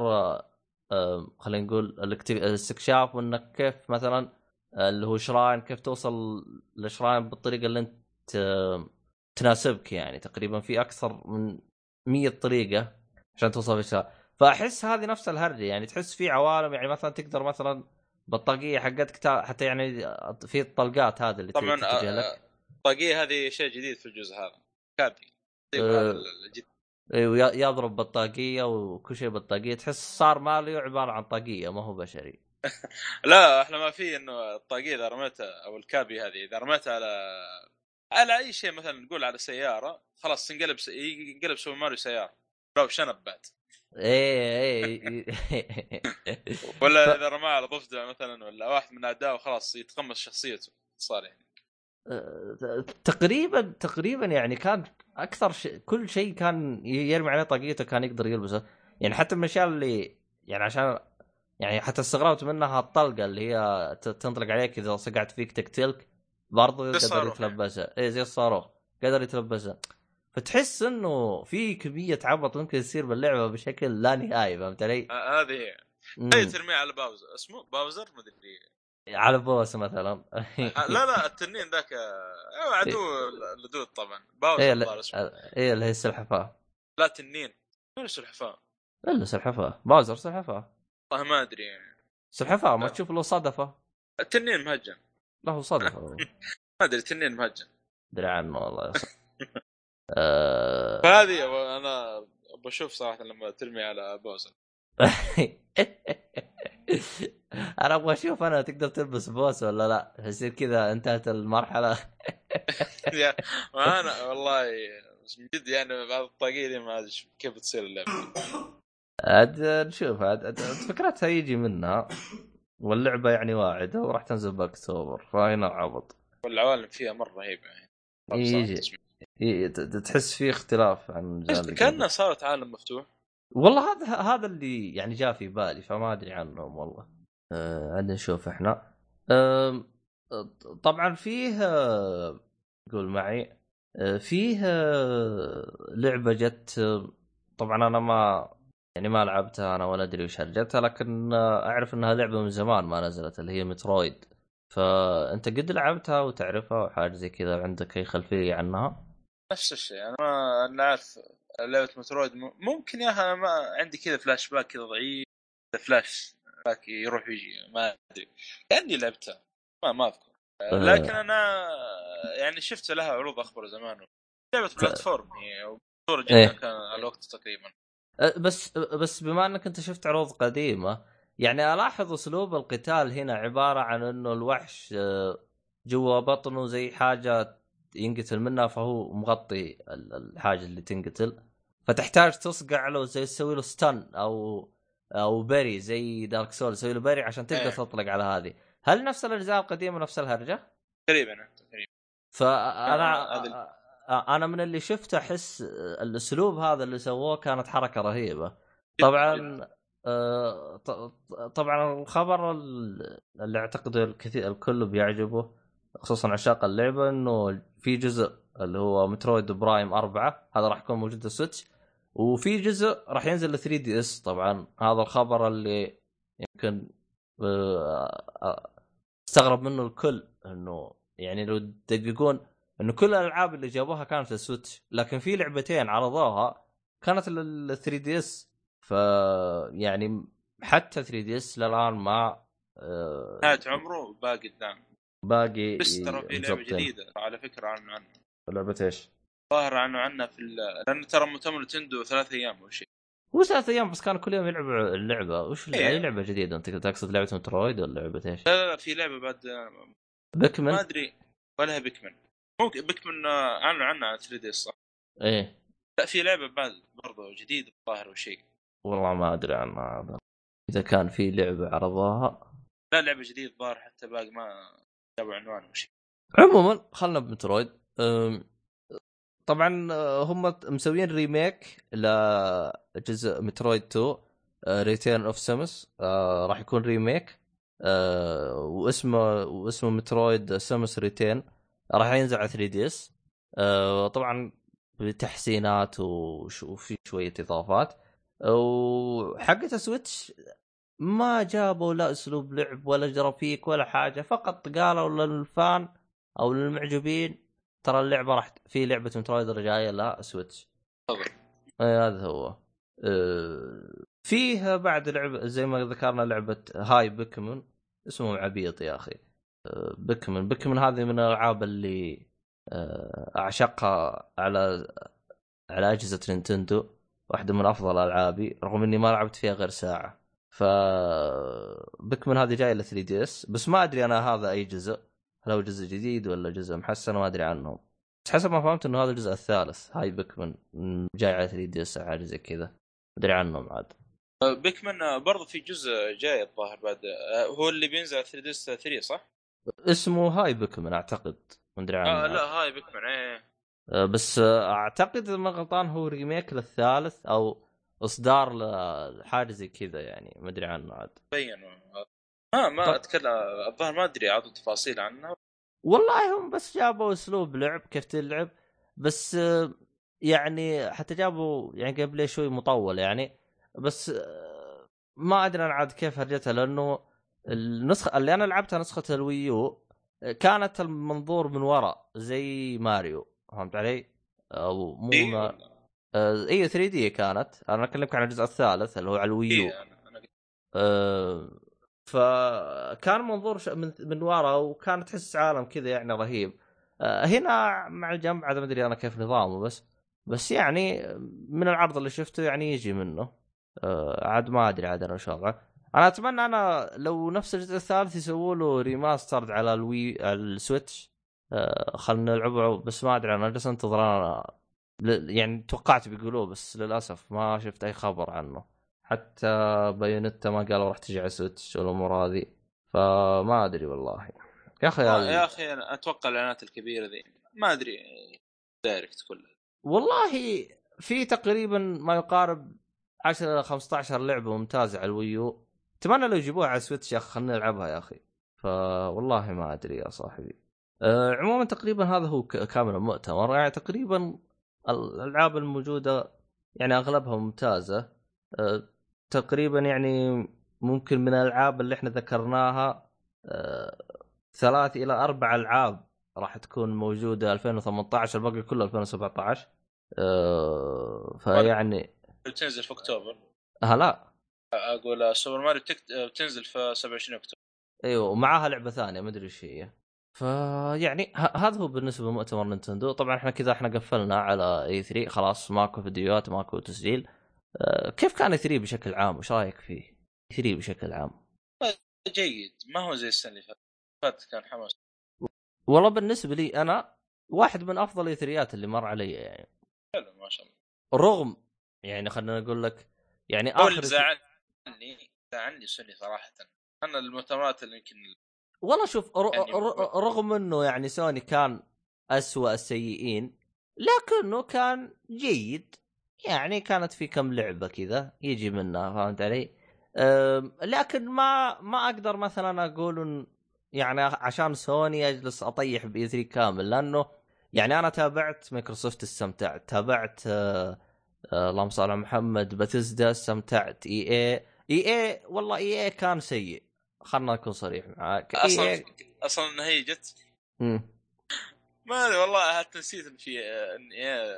آه، خلينا نقول الاستكشاف وإنك كيف مثلا آه، اللي هو شراين كيف توصل لشراين بالطريقة اللي أنت تناسبك يعني تقريبا في أكثر من 100 طريقة عشان توصل للشراين فأحس هذه نفس الهرجة يعني تحس في عوالم يعني مثلا تقدر مثلا بالطاقية حقتك حتى يعني في الطلقات هذه اللي طبعا لك آه، الطاقيه هذه شيء جديد في الجزء هذا طيب، آه. هذا الجديد. أيوه يضرب بالطاقيه وكل شيء بالطاقيه تحس صار ماليو عبارة عن طاقية ما هو بشري. لا أحلى ما فيه إنه الطاقية إذا رميتها أو ال cappy هذه إذا رميتها على على أي شيء مثلا نقول على سيارة خلاص تنقلب س... ينقلب Super Mario سيارة. لو شنب بعد. إيه إيه ولا إذا رماه على ضفدع مثلا ولا واحد من أعدائه خلاص يتقمص شخصيته صار يعني. تقريبا تقريبا يعني كان أكثر شيء كل شيء كان يرمي عليه طاقيته كان يقدر يلبسه. يعني حتى من الأشياء اللي يعني عشان يعني حتى استغربت منها الطلقة اللي هي تنطلق عليك إذا صقعت فيك تقتلك برضو زي قدر. يتلبسها اي زي الصاروخ قدر يتلبسها فتحس إنه في كمية عبط ممكن يصير باللعبة بشكل لا نهائي فهمت علي؟ آه، هذه هي. مم. هي ترميه على باوزر. اسمه باوزر؟ مدري على boss مثلا. آه، لا لا التنين ذاك آه، عدو اللدود طبعا. Bowser إيه اسمه. إيه اللي هي السلحفاة. لا تنين. وين السلحفاة؟ إلا سلحفاة. Bowser سلحفاة؟ والله ما أدري. سلحفاة ما. تشوف له صدفه التنين مهجن. له صدفه ما أدري التنين مهجن. ادري عنه والله. آه، فهذه أنا بشوف صراحة لما ترمي على Bowser أنا أبغى أشوف أنا تقدر تلبس بوس ولا لا. يصير كذا انتهت المرحلة. أنا والله من جد يعني بعض الطاقية ما أدري كيف تصير اللعبة. عاد نشوف عاد فكرتها يجي منها. واللعبة يعني واعدة وراح تنزل باكتوبر فهنا عبط. والعوالم فيها مرة رهيبة يعني. يجي. ت- تحس في اختلاف عن كانها. صارت عالم مفتوح. والله هذا هذا اللي يعني جاء في بالي فما أدري عنهم والله. آه عندنا نشوف إحنا. طبعا فيه آه، قول معي. آه، فيه آه، لعبة جت آه، طبعا أنا ما يعني ما لعبتها أنا ولا أدري وش هرجتها لكن آه، أعرف إنها لعبة من زمان ما نزلت اللي هي مترويد. فأنت قد لعبتها وتعرفها وحاجة زي كذا عندك أي خلفية عنها؟ نفس الشيء أنا ما أنا عارف لعبة Metroid. ممكن يا أخي أنا ما عندي كذا فلاش باك كذا ضعيف فلاش باك يروح ويجي ما أدري. كأني لعبتها ما ما أذكر. لكن أنا يعني شفت لها عروض أخبار زمان. لعبة platform هي ومشهورة جدا إيه. كان الوقت تقريبا. بس بس بما إنك أنت شفت عروض قديمة يعني ألاحظ أسلوب القتال هنا عبارة عن إنه الوحش أه، جوا بطنه زي حاجة ينقتل منها فهو مغطي ال- الحاجة اللي تنقتل. فتحتاج تصقع له زي تسوي له stun أو أو parry زي Dark Soul تسوي له parry عشان تقدر إيه. تطلق على هذه. هل نفس الأجزاء القديمة نفس الهرجة؟ تقريبا تقريبا. فانا هذا- أنا من اللي شفته أحس الأسلوب هذا اللي سووه كانت حركة رهيبة. طبعا طبعا الخبر ال- اللي أعتقد الكثير الكل بيعجبه خصوصا عشاق اللعبة إنه في جزء اللي هو Metroid Prime أربعة هذا راح يكون موجود في ال Switch وفي جزء راح ينزل ل 3DS طبعا هذا الخبر اللي يمكن آه، آه، استغرب منه الكل إنه يعني لو تدققون إنه كل الألعاب اللي جابوها كانت لل Switch لكن في لعبتين عرضوها كانت لل 3DS ف يعني حتى 3DS للآن ما آه، نهاية عمره باقي قدام باقي بس ترى في لعبة. جديدة على فكرة عنه عنه لعبة إيش؟ ظاهر عنه عنه في ال... لأنه ترى مؤتمر Nintendo ثلاث أيام أو شيء. هو ثلاث أيام بس كانوا كل يوم يلعبوا اللعبة. وش إيه. أي لعبة جديدة؟ أنت تقصد لعبة Metroid ولا لعبة إيش؟ لا لا, لا في لعبة بعد آه، ما Pikmin أدري ولا Hey Pikmin ممكن Pikmin آه، أعلنوا عنها على 3D صح؟ إيه. لا في لعبة بعد برضه جديده الظاهر وشيء والله ما أدري عنها هذا. إذا كان في لعبة عرضوها. لا لعبة جديده الظاهر حتى باقي ما جابوا عنوان وشيء عموما خلنا ب Metroid. أم، طبعا أه، هم مسويين remake لجزء Metroid 2 Return of Samus راح يكون remake أه، واسمه واسمه Metroid Samus Return راح ينزل على 3DS طبعا بتحسينات وفي شوية إضافات. وحقت Switch ما جابوا لا أسلوب لعب ولا جرافيك ولا حاجة فقط قالوا لل fan أو للمعجبين ترى اللعبة راح في لعبة Metroid جاية لا Switch اي هذا هو. أه، فيها بعد لعبة زي ما ذكرنا لعبة Hey Pikmin اسمه عبيط يا أخي. أه، Pikmin Pikmin هذه من الألعاب اللي أه، أعشقها على على أجهزة Nintendo. واحدة من أفضل ألعابي رغم إني ما لعبت فيها غير ساعة. ف Pikmin هذه جاية ل 3DS بس ما أدري أنا هذا أي جزء. هل هو جزء جديد ولا جزء محسن؟ ما أدري عنهم بس حسب ما فهمت إنه هذا الجزء الثالث. Hey Pikmin م، جاي على 3DS حاجة زي كذا. أدري عنهم عاد. آه، Pikmin آه، برضه في جزء جاي الظاهر بعد. آه، هو اللي بينزل على 3DS 3 صح؟ اسمه Hey Pikmin أعتقد. ما أدري عنه. آه عاد. لا Hey Pikmin إيه آه، بس آه، أعتقد إذا ما غلطان هو remake للثالث أو إصدار لحاجة زي كذا يعني. ما أدري عنه عاد. بين ما ما طب- أتكلم الظاهر ما أدري اعطوا تفاصيل عنها والله هم بس جابوا أسلوب لعب كيف تلعب بس آه، يعني حتى جابوا يعني play شوي مطول يعني بس آه، ما أدري أنا عاد كيف هرجتها لأنه النسخه اللي أنا لعبتها نسخة الويو آه، كانت المنظور من وراء زي ماريو فهمت علي؟ أو مو إيه ما... آه، إيه 3D كانت. أنا أكلمك عن الجزء الثالث اللي هو على الويو. إيه أنا- أنا آه، فكان منظور من من ورا وكان تحس عالم كذا يعني رهيب. آه، هنا مع الجنب عاد ما أدري أنا كيف نظامه بس بس يعني من العرض اللي شفته يعني يجي منه. آه، عاد ما أدري عاد أنا وضعه أنا أتمنى أنا لو نفس الجزء الثالث يسووا له remastered على الوي السويتش. آه، خلنا نلعبه بس ما أدري أنا جالس أنتظر أنا يعني توقعت بيقولوه بس للأسف ما شفت أي خبر عنه. حتى بايونيتا ما قالوا راح تجي على سويتش والأمور هذه. فما أدري والله. يا أخي آه، يا أخي أنا أتوقع الإعلانات الكبيرة ذي. ما أدري direct كلها والله في تقريبا ما يقارب 10 إلى 15 لعبة ممتازة على الويو. أتمنى لو يجيبوها على سويتش يا أخي خلينا نلعبها يا أخي. فوالله ما أدري يا صاحبي. أه عموما تقريبا هذا هو كامل المؤتمر. يعني تقريبا الألعاب الموجودة يعني أغلبها ممتازة. أه تقريبا يعني ممكن من الألعاب اللي إحنا ذكرناها أه ثلاث إلى أربع ألعاب راح تكون موجودة 2018 الباقي كله 2017 أه فيعني بتنزل في أكتوبر؟ هلا أقول آه، سوبر ماريو تك... بتنزل في 27 أكتوبر. أيوه ومعاها لعبة ثانية ما أدري إيش هي. فيعني هذا هو بالنسبة لمؤتمر نينتندو. طبعا إحنا كذا إحنا قفلنا على E3 خلاص ماكو فيديوهات ماكو تسجيل. كيف كان E3 بشكل عام؟ وش رأيك فيه؟ E3 بشكل عام. جيد. ما هو زي السنة اللي فاتت. فات كان حماس. والله بالنسبة لي أنا واحد من أفضل E3 اللي مر علي يعني. حلو ما شاء الله. رغم يعني خلينا نقول لك يعني آخر اللي زعلني زعلني سوني صراحة. أنا المؤتمرات اللي يمكن والله شوف ر- يعني ر- رغم إنه يعني سوني كان أسوأ السيئين لكنه كان جيد. يعني كانت في كم لعبة كذا يجي منها فهمت علي؟ لكن ما ما أقدر مثلا أقول إن- يعني عشان سوني أجلس أطيح ب E3 كامل لأنه يعني أنا تابعت مايكروسوفت استمتعت تابعت آه، آه، اللهم صل على محمد بيثيسدا استمتعت EA إي إي والله إي إي كان سيء خلنا نكون صريح معاك أصلا EA أصلا هي جت. ما أدري والله حتى نسيت إن في إن إيه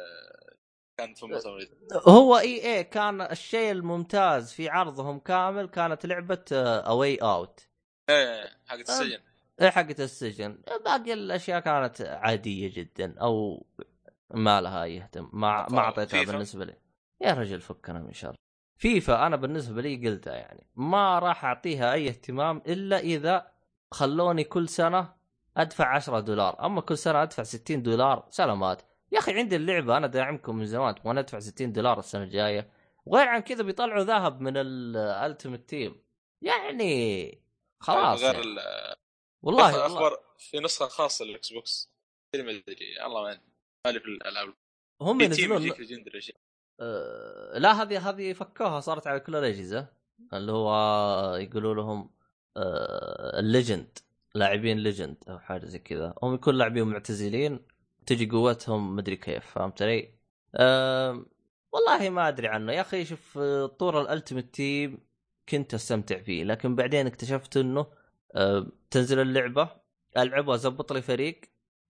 كانت في المؤتمر هو إي إي كان الشيء الممتاز في عرضهم كامل كانت لعبة اواي اوت إيه حقت السجن. إيه حقت السجن. باقي الأشياء كانت عادية جدا أو ما لها يهتم ما ما أعطيتها؟ بالنسبة لي. يا رجل فكنا من شر. فيفا أنا بالنسبة لي قلتها يعني. ما راح أعطيها أي اهتمام إلا إذا خلوني كل سنة أدفع 10 دولار. أما كل سنة أدفع 60 دولار سلامات. يا أخي عندي اللعبة أنا داعمكم من زمان تبغى ندفع 60 دولار السنة الجاية. وغير عن كذا بيطلعوا ذهب من ال Ultimate Team يعني خلاص غير يعني. ال- والله, أخبار في نسخة خاصة لل Xbox ما أدري الله ما مالي في الألعاب. هم ينزلون آه، لا هذه هذه فكوها صارت على كل الأجهزة. اللي هو يقولوا لهم آه، ال legend لاعبين legend أو حاجة زي كذا. هم يكون لاعبين معتزلين. تجي قوتهم مدري كيف فهمت علي؟ أه والله ما أدري عنه. يا أخي شوف طور ال Ultimate Team كنت أستمتع فيه لكن بعدين اكتشفت إنه أه تنزل اللعبة ألعبها ازبط لي فريق.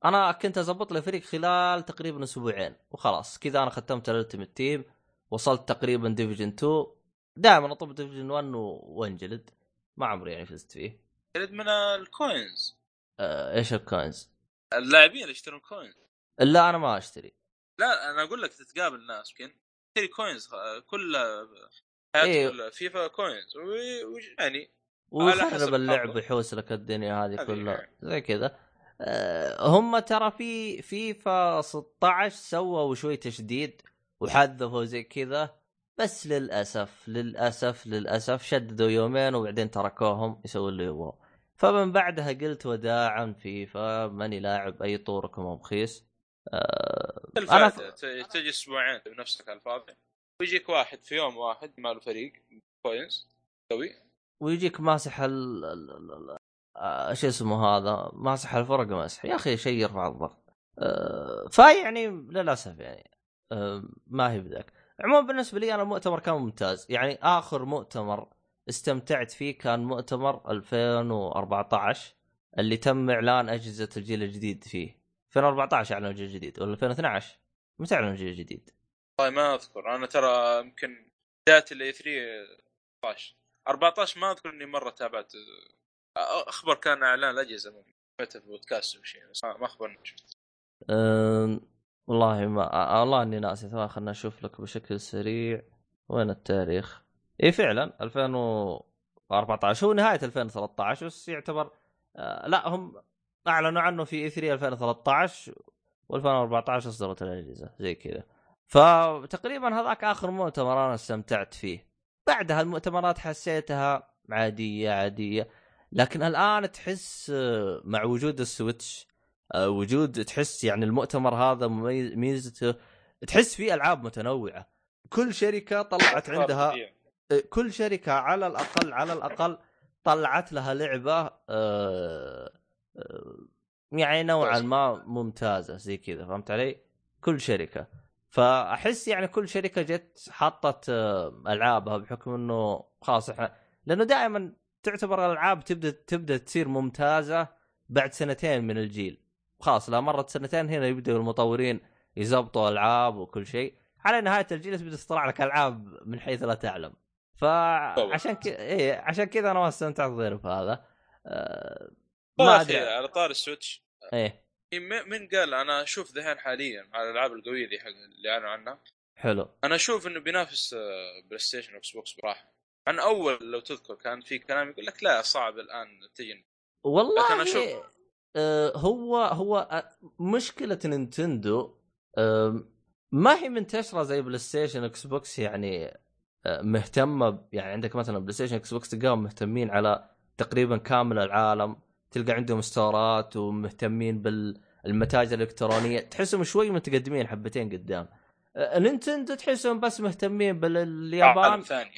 أنا كنت ازبط لي فريق خلال تقريبا أسبوعين وخلاص. كذا أنا ختمت ال Ultimate Team وصلت تقريبا division 2 دائما أطب division 1 و- وانجلد. ما عمري يعني فزت فيه. يرد من ال coins أه إيش ال coins؟ اللاعبين اللي يشترون coins لا أنا ما أشتري لا أنا أقول لك تتقابل ناس يمكن تشتري coins آه، كل حياتك إيه. كلها فيفا coins يعني حسب ويخرب اللعب. ويحوس لك الدنيا هذه كلها يعني. زي كذا أه هم ترى في فيفا 16 سووا شوي تشديد وحذفوا زي كذا بس للأسف للأسف للأسف شددوا يومين وبعدين تركوهم يسووا اللي يبغوا فمن بعدها قلت وداعا فيفا ماني لاعب أي طوركم رخيص أه أنا ف... تجي أسبوعين بنفسك على الفاضي ويجيك واحد في يوم واحد ماله فريق كوينز قوي. ويجيك ماسح ال آه، شو اسمه هذا ماسح الفرق مسح يا أخي شيء يرفع الضغط. آه، فيعني للأسف يعني آه، ما هي بذاك. عموما بالنسبة لي أنا المؤتمر كان ممتاز. يعني آخر مؤتمر استمتعت فيه كان مؤتمر 2014 اللي تم إعلان أجهزة الجيل الجديد فيه. 2014 اعلنوا الجيل الجديد ولا 2012 متى اعلنوا الجيل الجديد؟ والله ما أذكر أنا ترى يمكن بداية الاي 3 14 14 ما أذكر إني مرة تابعت أخبر كان إعلان الأجهزة متى في بودكاست أو شيء بس ما أخبرني. أم، والله ما والله إني ناسي خلنا أشوف لك بشكل سريع. وين التاريخ؟ إي فعلا 2014 هو نهاية 2013 بس يعتبر آه لا هم أعلنوا عنه في اي 3 2013 و2014 اصدرت الأجهزة زي كذا. فتقريبا هذاك آخر مؤتمر أنا استمتعت فيه. بعدها المؤتمرات حسيتها عادية عادية. لكن الآن تحس آه، مع وجود السويتش آه، وجود تحس يعني المؤتمر هذا مميز ميزته تحس فيه ألعاب متنوعة. كل شركة طلعت عندها كل شركة على الأقل على الأقل طلعت لها لعبة آه، آه، يعني نوعا ما ممتازة زي كذا فهمت علي؟ كل شركة. فأحس يعني كل شركة جت حطت آه، ألعابها بحكم إنه خلاص إحنا لأنه دائما تعتبر الألعاب تبدأ تبدأ تصير ممتازة بعد سنتين من الجيل. خلاص لا مرت سنتين هنا يبدأوا المطورين يزبطوا ألعاب وكل شيء. على نهاية الجيل تبدا تطلع لك ألعاب من حيث لا تعلم. فعشان كذا إيه عشان كذا أنا ما استمتعت غير بهذا. آه ما أدري. على طار السويتش. إيه. م- من قال أنا أشوف ذحين حاليا على الألعاب القوية ذي حق اللي أعلنوا عنها. حلو. أنا أشوف إنه بينافس PlayStation و Xbox براحة. عن أول لو تذكر كان في كلام يقول لك لا صعب الآن تجي. والله لكن أشوف- آه هو هو آه، مشكلة نينتندو آه ما هي منتشرة زي PlayStation Xbox يعني آه، مهتمة يعني عندك مثلا PlayStation Xbox تلقاهم مهتمين على تقريبا كامل العالم. تلقى عندهم ستورات ومهتمين بالمتاجر الإلكترونية تحسهم شوي متقدمين حبتين قدام. آه، نينتندو تحسهم بس مهتمين باليابان ثاني.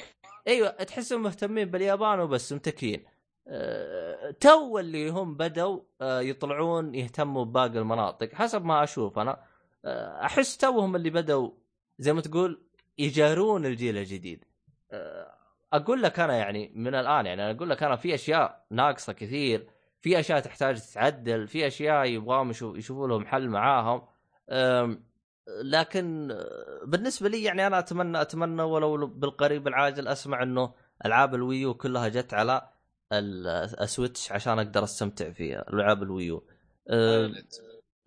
أيوه تحسهم مهتمين باليابان وبس متكين أه تو اللي هم بدوا أه يطلعون يهتموا بباقي المناطق حسب ما أشوف أنا. أه أحس توهم اللي بدوا زي ما تقول يجارون الجيل الجديد. أه أقول لك أنا يعني من الآن يعني أنا أقول لك أنا في أشياء ناقصة كثير. في أشياء تحتاج تتعدل في أشياء يبغاهم يشوف يشوفوا لهم حل معاهم. لكن آه، بالنسبة لي يعني أنا اتمنى أتمنى ولو بالقريب العاجل أسمع إنه ألعاب الويو كلها جت على ال- Switch عشان أقدر أستمتع فيها ألعاب الـ Wii U. أه،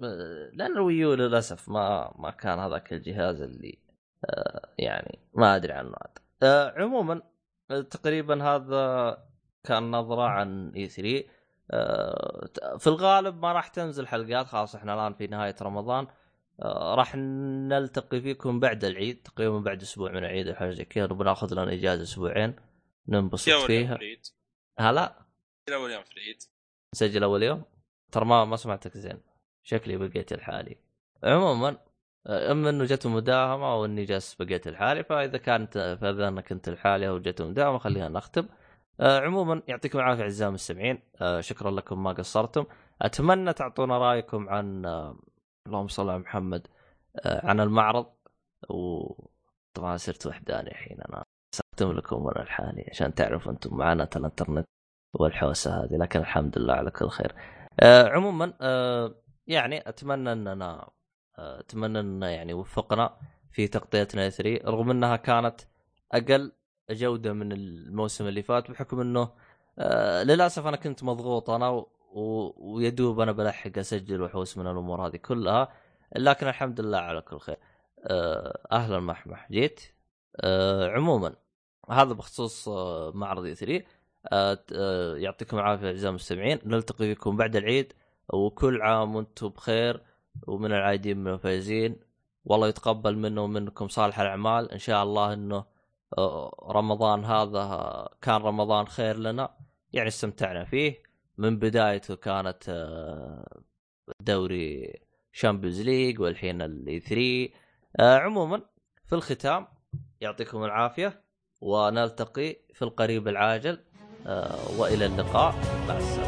آه، لأن الـ Wii U للأسف ما ما كان هذاك الجهاز اللي آه، يعني ما أدري عنه. عاد آه عموما آه، تقريبا هذا كان نظرة عن E3 آه في الغالب ما راح تنزل حلقات خلاص إحنا الآن في نهاية رمضان. آه راح نلتقي فيكم بعد العيد تقريبا بعد أسبوع من العيد أو حاجة زي كذا. بناخذ لنا إجازة أسبوعين ننبسط فيها. في العيد. هلا يا أول يوم في العيد. نسجل أول يوم. ترى ما ما سمعتك زين. شكلي بقيت الحالي عموما آه، أما إنه جت مداهمة أو اني جالس بقيت الحالي فإذا كانت فإذا أنا كنت الحالي أو جت مداهمة خلينا نختم. آه، عموما يعطيكم العافية أعزائي المستمعين. آه، شكرا لكم ما قصرتم. أتمنى تعطونا رأيكم عن آه، اللهم صل على محمد آه، عن المعرض. و طبعا صرت وحداني الحين. أنا استخدم لكم أنا الحالي عشان تعرفوا أنتم معاناه الإنترنت والحوسة هذه. لكن الحمد لله على كل خير. آه عموما آه يعني أتمنى أننا آه أتمنى أن يعني وفقنا في تغطيتنا 3 رغم أنها كانت أقل جودة من الموسم اللي فات بحكم إنه آه للأسف أنا كنت مضغوط أنا و- ويدوب أنا بلحق أسجل وحوس من الأمور هذه كلها لكن الحمد لله على كل خير. آه أهلا محمح جيت؟ آه عموما هذا بخصوص آه معرض إي 3 آه آه يعطيكم العافية أعزائي المستمعين. نلتقي بكم بعد العيد وكل عام وأنتم بخير ومن العايدين من الفايزين. والله يتقبل منا ومنكم صالح الأعمال. إن شاء الله إنه رمضان هذا آه، كان رمضان خير لنا. يعني استمتعنا فيه. من بدايته كانت آه، دوري Champions League والحين ال E3 آه، عموما في الختام يعطيكم العافية ونلتقي في القريب العاجل. آه، وإلى اللقاء. مع السلامة.